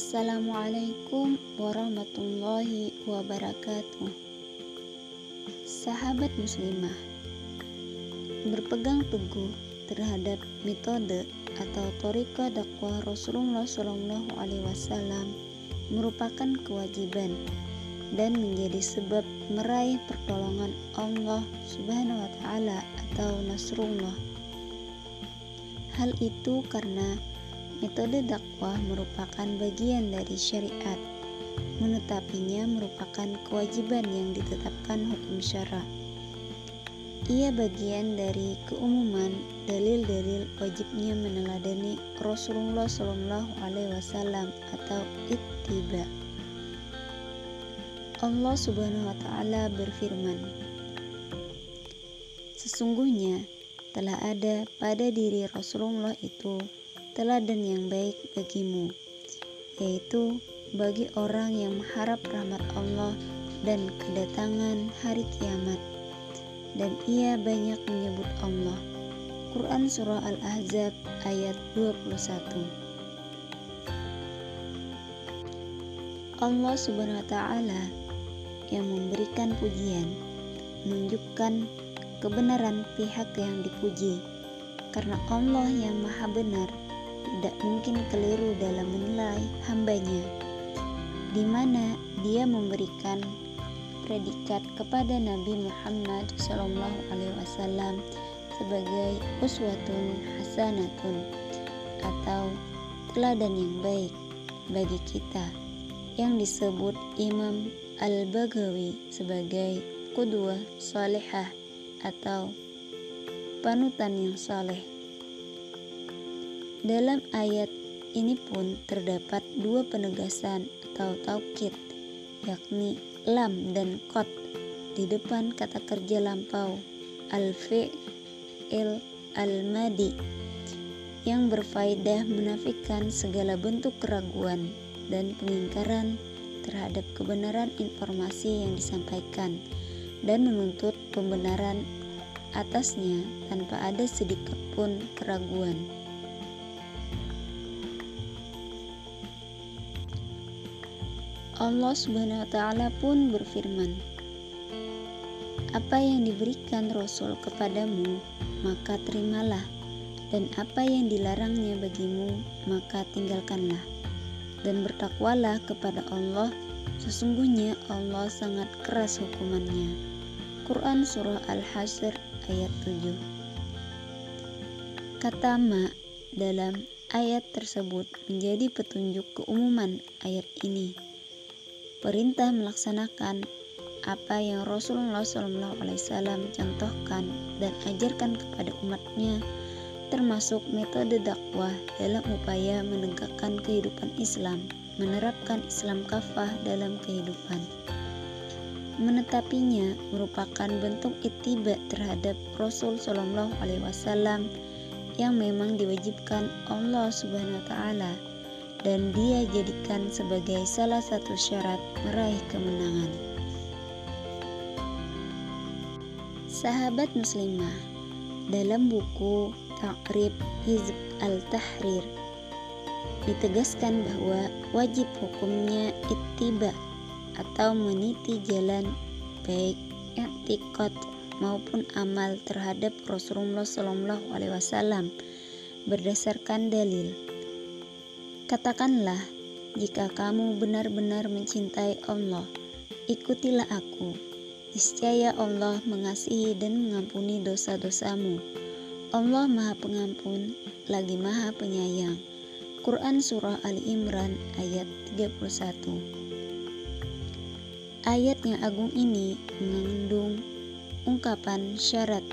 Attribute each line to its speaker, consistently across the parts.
Speaker 1: Assalamualaikum warahmatullahi wabarakatuh. Sahabat muslimah, berpegang teguh terhadap metode atau toriko dakwah Rasulullah Shallallahu merupakan kewajiban dan menjadi sebab meraih pertolongan Allah Subhanahu wa taala atau nasrullah. Hal itu karena metode dakwah merupakan bagian dari syariat. Menetapinya merupakan kewajiban yang ditetapkan hukum syara. Ia bagian dari keumuman dalil-dalil wajibnya meneladani Rasulullah Shallallahu Alaihi Wasallam atau ittiba. Allah Subhanahu wa taala berfirman Sesungguhnya telah ada pada diri Rasulullah itu teladan yang baik bagimu yaitu bagi orang yang mengharap rahmat Allah dan kedatangan hari kiamat. Dan ia banyak menyebut Allah. Quran Surah Al-Ahzab ayat 21 Allah Subhanahu wa taala yang memberikan pujian menunjukkan kebenaran pihak yang dipuji. Karena Allah yang maha benar tidak mungkin keliru dalam menilai hambanya di mana dia memberikan predikat kepada Nabi Muhammad SAW sebagai uswatun hasanatun atau teladan yang baik bagi kita yang disebut Imam Al-Bagawi sebagai kudwa salihah atau panutan yang saleh. Dalam ayat ini pun terdapat dua penegasan atau taukid, yakni lam dan kot di depan kata kerja lampau al-fi'il al-madi yang berfaedah menafikan segala bentuk keraguan dan pengingkaran terhadap kebenaran informasi yang disampaikan dan menuntut pembenaran atasnya tanpa ada sedikit pun keraguan. Allah Subhanahu wa taala pun berfirman, "Apa yang diberikan Rasul kepadamu, maka terimalah, dan apa yang dilarangnya bagimu, maka tinggalkanlah." dan bertakwalah kepada Allah sesungguhnya Allah sangat keras hukumannya. Quran Surah Al-Hasr ayat 7 Kata ma dalam ayat tersebut menjadi petunjuk keumuman ayat ini Perintah melaksanakan apa yang Rasulullah SAW contohkan dan ajarkan kepada umatnya termasuk metode dakwah dalam upaya menegakkan kehidupan Islam, menerapkan Islam kafah dalam kehidupan. Menetapinya merupakan bentuk ittiba terhadap Rasul Shallallahu Alaihi Wasallam yang memang diwajibkan Allah Subhanahu Wa Taala dan dia jadikan sebagai salah satu syarat meraih kemenangan. Sahabat muslimah, dalam buku Takrib Hizb al-Tahrir ditegaskan bahwa wajib hukumnya ittiba atau meniti jalan baik i'tiqad maupun amal terhadap Rasulullah Shallallahu Alaihi Wasallam berdasarkan dalil. Katakanlah, jika kamu benar-benar mencintai Allah, ikutilah aku. Niscaya Allah mengasihi dan mengampuni dosa-dosamu Allah Maha Pengampun lagi Maha Penyayang. Quran Surah Ali Imran ayat 31 Ayat yang agung ini mengandung ungkapan syarat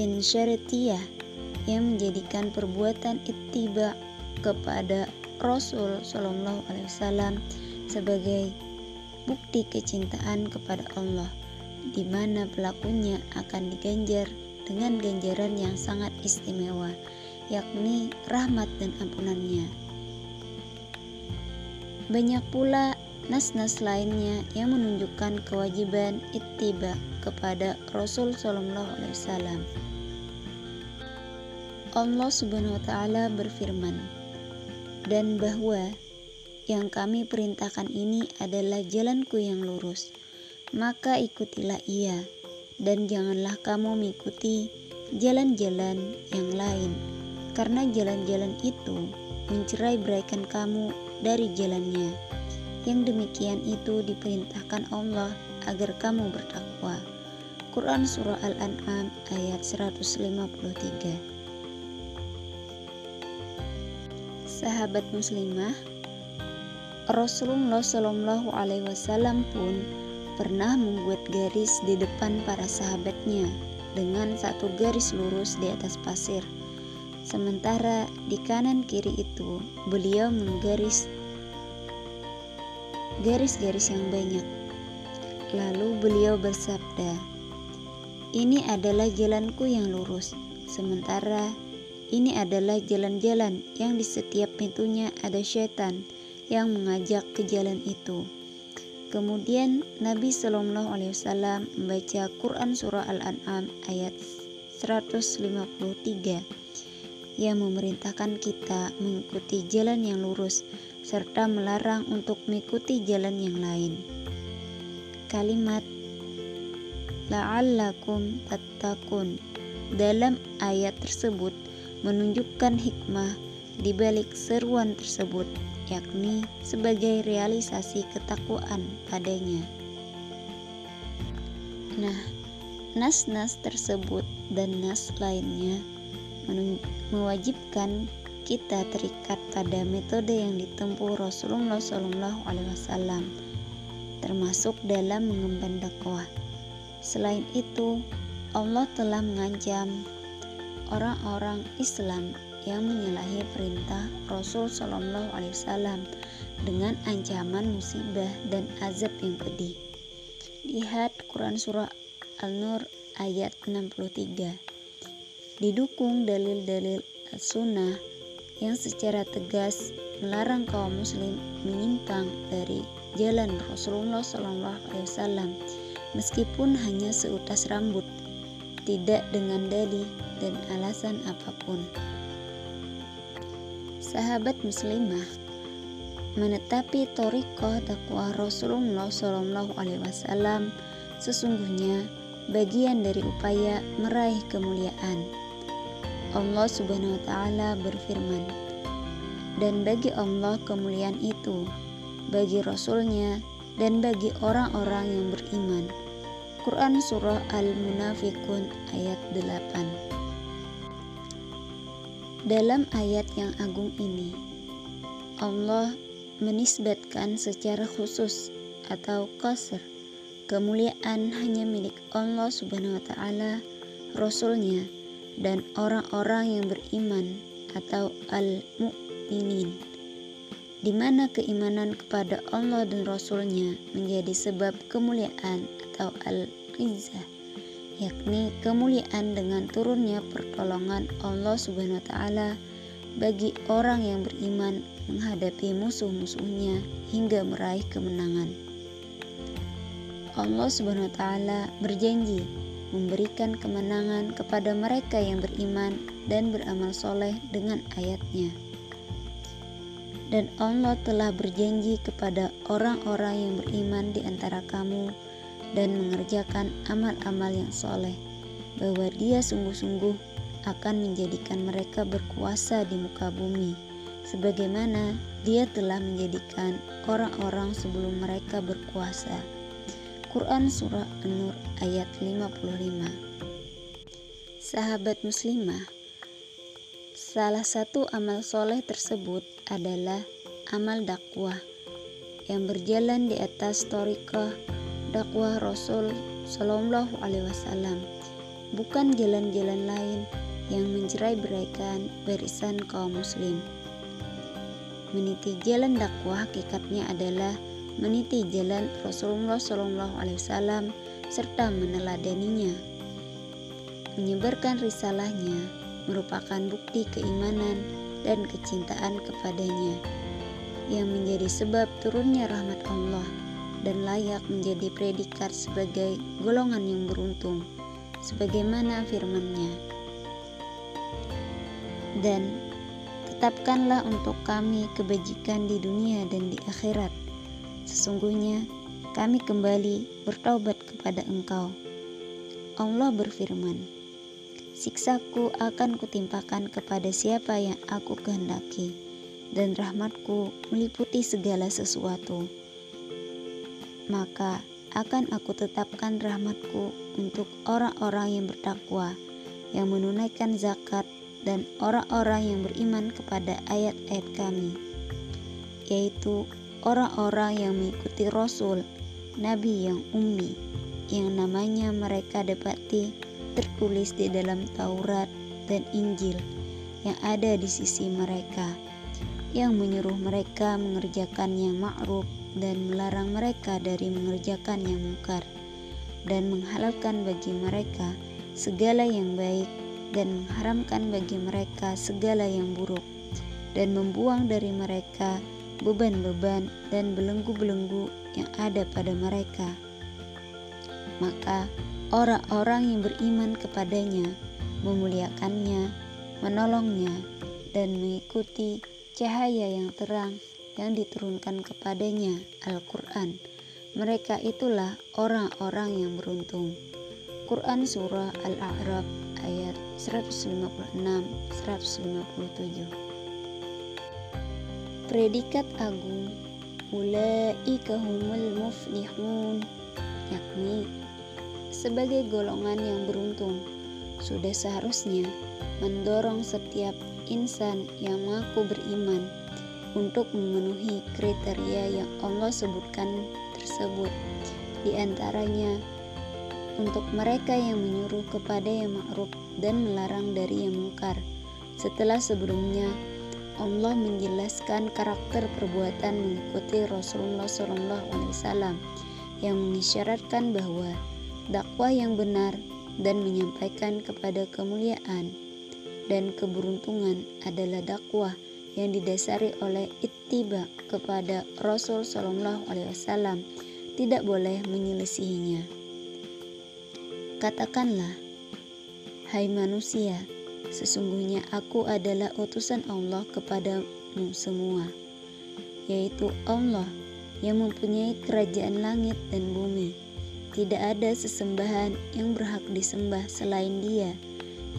Speaker 1: insyaratiyah yang menjadikan perbuatan ittiba kepada Rasul Shallallahu Alaihi Wasallam sebagai bukti kecintaan kepada Allah, di mana pelakunya akan diganjar dengan ganjaran yang sangat istimewa, yakni rahmat dan ampunannya. Banyak pula nas-nas lainnya yang menunjukkan kewajiban ittiba kepada Rasul Shallallahu Alaihi Wasallam. Allah Subhanahu Wa Taala berfirman, dan bahwa yang kami perintahkan ini adalah jalanku yang lurus, maka ikutilah ia, dan janganlah kamu mengikuti jalan-jalan yang lain, karena jalan-jalan itu mencerai beraikan kamu dari jalannya. Yang demikian itu diperintahkan Allah agar kamu bertakwa. Quran Surah Al-An'am ayat 153 Sahabat muslimah Rasulullah Shallallahu Alaihi Wasallam pun pernah membuat garis di depan para sahabatnya dengan satu garis lurus di atas pasir. Sementara di kanan kiri itu beliau menggaris garis-garis yang banyak. Lalu beliau bersabda, ini adalah jalanku yang lurus, sementara ini adalah jalan-jalan yang di setiap pintunya ada syaitan yang mengajak ke jalan itu. Kemudian Nabi Shallallahu Alaihi Wasallam membaca Quran surah Al-An'am ayat 153 yang memerintahkan kita mengikuti jalan yang lurus serta melarang untuk mengikuti jalan yang lain. Kalimat la'allakum tattaqun. Dalam ayat tersebut menunjukkan hikmah di balik seruan tersebut, yakni sebagai realisasi ketakwaan padanya. Nah, nas-nas tersebut dan nas lainnya mewajibkan kita terikat pada metode yang ditempuh Rasulullah SAW, termasuk dalam mengemban dakwah. Selain itu, Allah telah mengancam orang-orang Islam yang menyalahi perintah Rasul Shallallahu Alaihi Wasallam dengan ancaman musibah dan azab yang pedih. Lihat Quran Surah Al-Nur ayat 63. Didukung dalil-dalil sunnah yang secara tegas melarang kaum muslim menyimpang dari jalan Rasulullah Shallallahu Alaihi Wasallam meskipun hanya seutas rambut, tidak dengan dalih dan alasan apa pun. Sahabat muslimah menetapi torikoh dakwah Rasulullah Shallallahu Alaihi Wasallam sesungguhnya bagian dari upaya meraih kemuliaan. Allah Subhanahu wa taala berfirman, "Dan bagi Allah kemuliaan itu, bagi rasulnya dan bagi orang-orang yang beriman." Quran Surah Al-Munafikun ayat 8 Dalam ayat yang agung ini, Allah menisbatkan secara khusus atau qasr kemuliaan hanya milik Allah Subhanahu wa taala, Rasulnya dan orang-orang yang beriman atau al-mu'minin di mana keimanan kepada Allah dan Rasulnya menjadi sebab kemuliaan atau al-izzah yakni kemuliaan dengan turunnya pertolongan Allah Subhanahu wa taala bagi orang yang beriman menghadapi musuh-musuhnya hingga meraih kemenangan. Allah Subhanahu wa taala berjanji memberikan kemenangan kepada mereka yang beriman dan beramal soleh dengan ayatnya. Dan Allah telah berjanji kepada orang-orang yang beriman di antara kamu dan mengerjakan amal-amal yang soleh, bahwa Dia sungguh-sungguh akan menjadikan mereka berkuasa di muka bumi, sebagaimana Dia telah menjadikan orang-orang sebelum mereka berkuasa. Quran Surah An-Nur ayat 55 Sahabat muslimah, salah satu amal soleh tersebut adalah amal dakwah yang berjalan di atas torikoh dakwah Rasul Shallallahu Alaihi Wasallam, bukan jalan-jalan lain yang mencerai beraikan barisan kaum muslim. Meniti jalan dakwah hakikatnya adalah meniti jalan Rasulullah Shallallahu Alaihi Wasallam serta meneladaninya. Menyebarkan risalahnya merupakan bukti keimanan dan kecintaan kepadanya yang menjadi sebab turunnya rahmat Allah dan layak menjadi predikat sebagai golongan yang beruntung sebagaimana firman-Nya. Dan Tetapkanlah untuk kami kebajikan di dunia dan di akhirat. Sesungguhnya kami kembali bertaubat kepada Engkau. Allah berfirman, Siksaku akan kutimpakan kepada siapa yang aku kehendaki, dan rahmatku meliputi segala sesuatu. Maka akan aku tetapkan rahmatku untuk orang-orang yang bertakwa, yang menunaikan zakat, dan orang-orang yang beriman kepada ayat-ayat kami, yaitu orang-orang yang mengikuti Rasul, Nabi yang ummi, yang namanya mereka dapati tertulis di dalam Taurat dan Injil yang ada di sisi mereka, yang menyuruh mereka mengerjakan yang ma'ruf dan melarang mereka dari mengerjakan yang mungkar, dan menghalalkan bagi mereka segala yang baik dan mengharamkan bagi mereka segala yang buruk, dan membuang dari mereka beban-beban dan belenggu-belenggu yang ada pada mereka. Maka orang-orang yang beriman kepadanya, memuliakannya, menolongnya, dan mengikuti cahaya yang terang yang diturunkan kepadanya, Al-Quran. Mereka itulah orang-orang yang beruntung. Quran Surah Al-A'raf ayat 156-157 Predikat agung Ulaika humul muflihun yakni sebagai golongan yang beruntung, sudah seharusnya mendorong setiap insan yang mengaku beriman untuk memenuhi kriteria yang Allah sebutkan tersebut. Di antaranya, untuk mereka yang menyuruh kepada yang ma'ruf dan melarang dari yang mungkar. Setelah sebelumnya, Allah menjelaskan karakter perbuatan mengikuti Rasulullah SAW yang mengisyaratkan bahwa dakwah yang benar dan menyampaikan kepada kemuliaan dan keberuntungan adalah dakwah yang didasari oleh ittiba kepada Rasul Shallallahu Alaihi Wasallam tidak boleh menyelisihinya. Katakanlah, hai manusia, sesungguhnya aku adalah utusan Allah kepadamu semua, yaitu Allah yang mempunyai kerajaan langit dan bumi tidak ada sesembahan yang berhak disembah selain Dia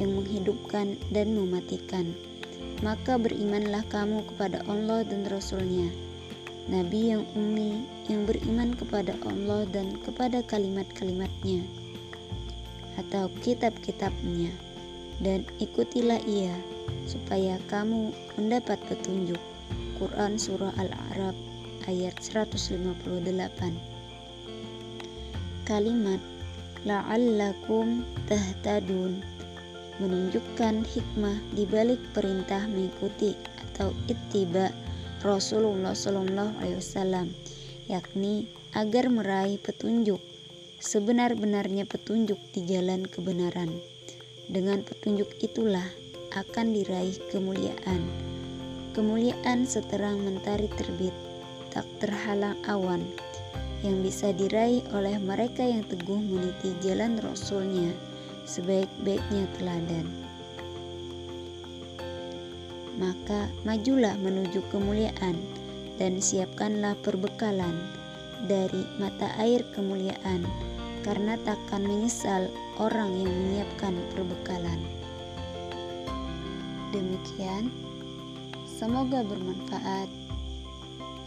Speaker 1: yang menghidupkan dan mematikan. Maka berimanlah kamu kepada Allah dan Rasul-Nya. Nabi yang ummi yang beriman kepada Allah dan kepada kalimat-kalimatnya atau kitab-kitabnya dan ikutilah ia supaya kamu mendapat petunjuk. Quran Surah Al-A'raf ayat 158 kalimat la'allakum tahtadun menunjukkan hikmah di balik perintah mengikuti atau ittiba Rasulullah Wasallam, yakni agar meraih petunjuk sebenar-benarnya petunjuk di jalan kebenaran. Dengan petunjuk itulah akan diraih kemuliaan. Kemuliaan seterang mentari terbit, tak terhalang awan, yang bisa diraih oleh mereka yang teguh meniti jalan Rasulnya sebaik-baiknya teladan. Maka majulah menuju kemuliaan dan siapkanlah perbekalan dari mata air kemuliaan karena takkan menyesal orang yang menyiapkan perbekalan. Demikian, semoga bermanfaat.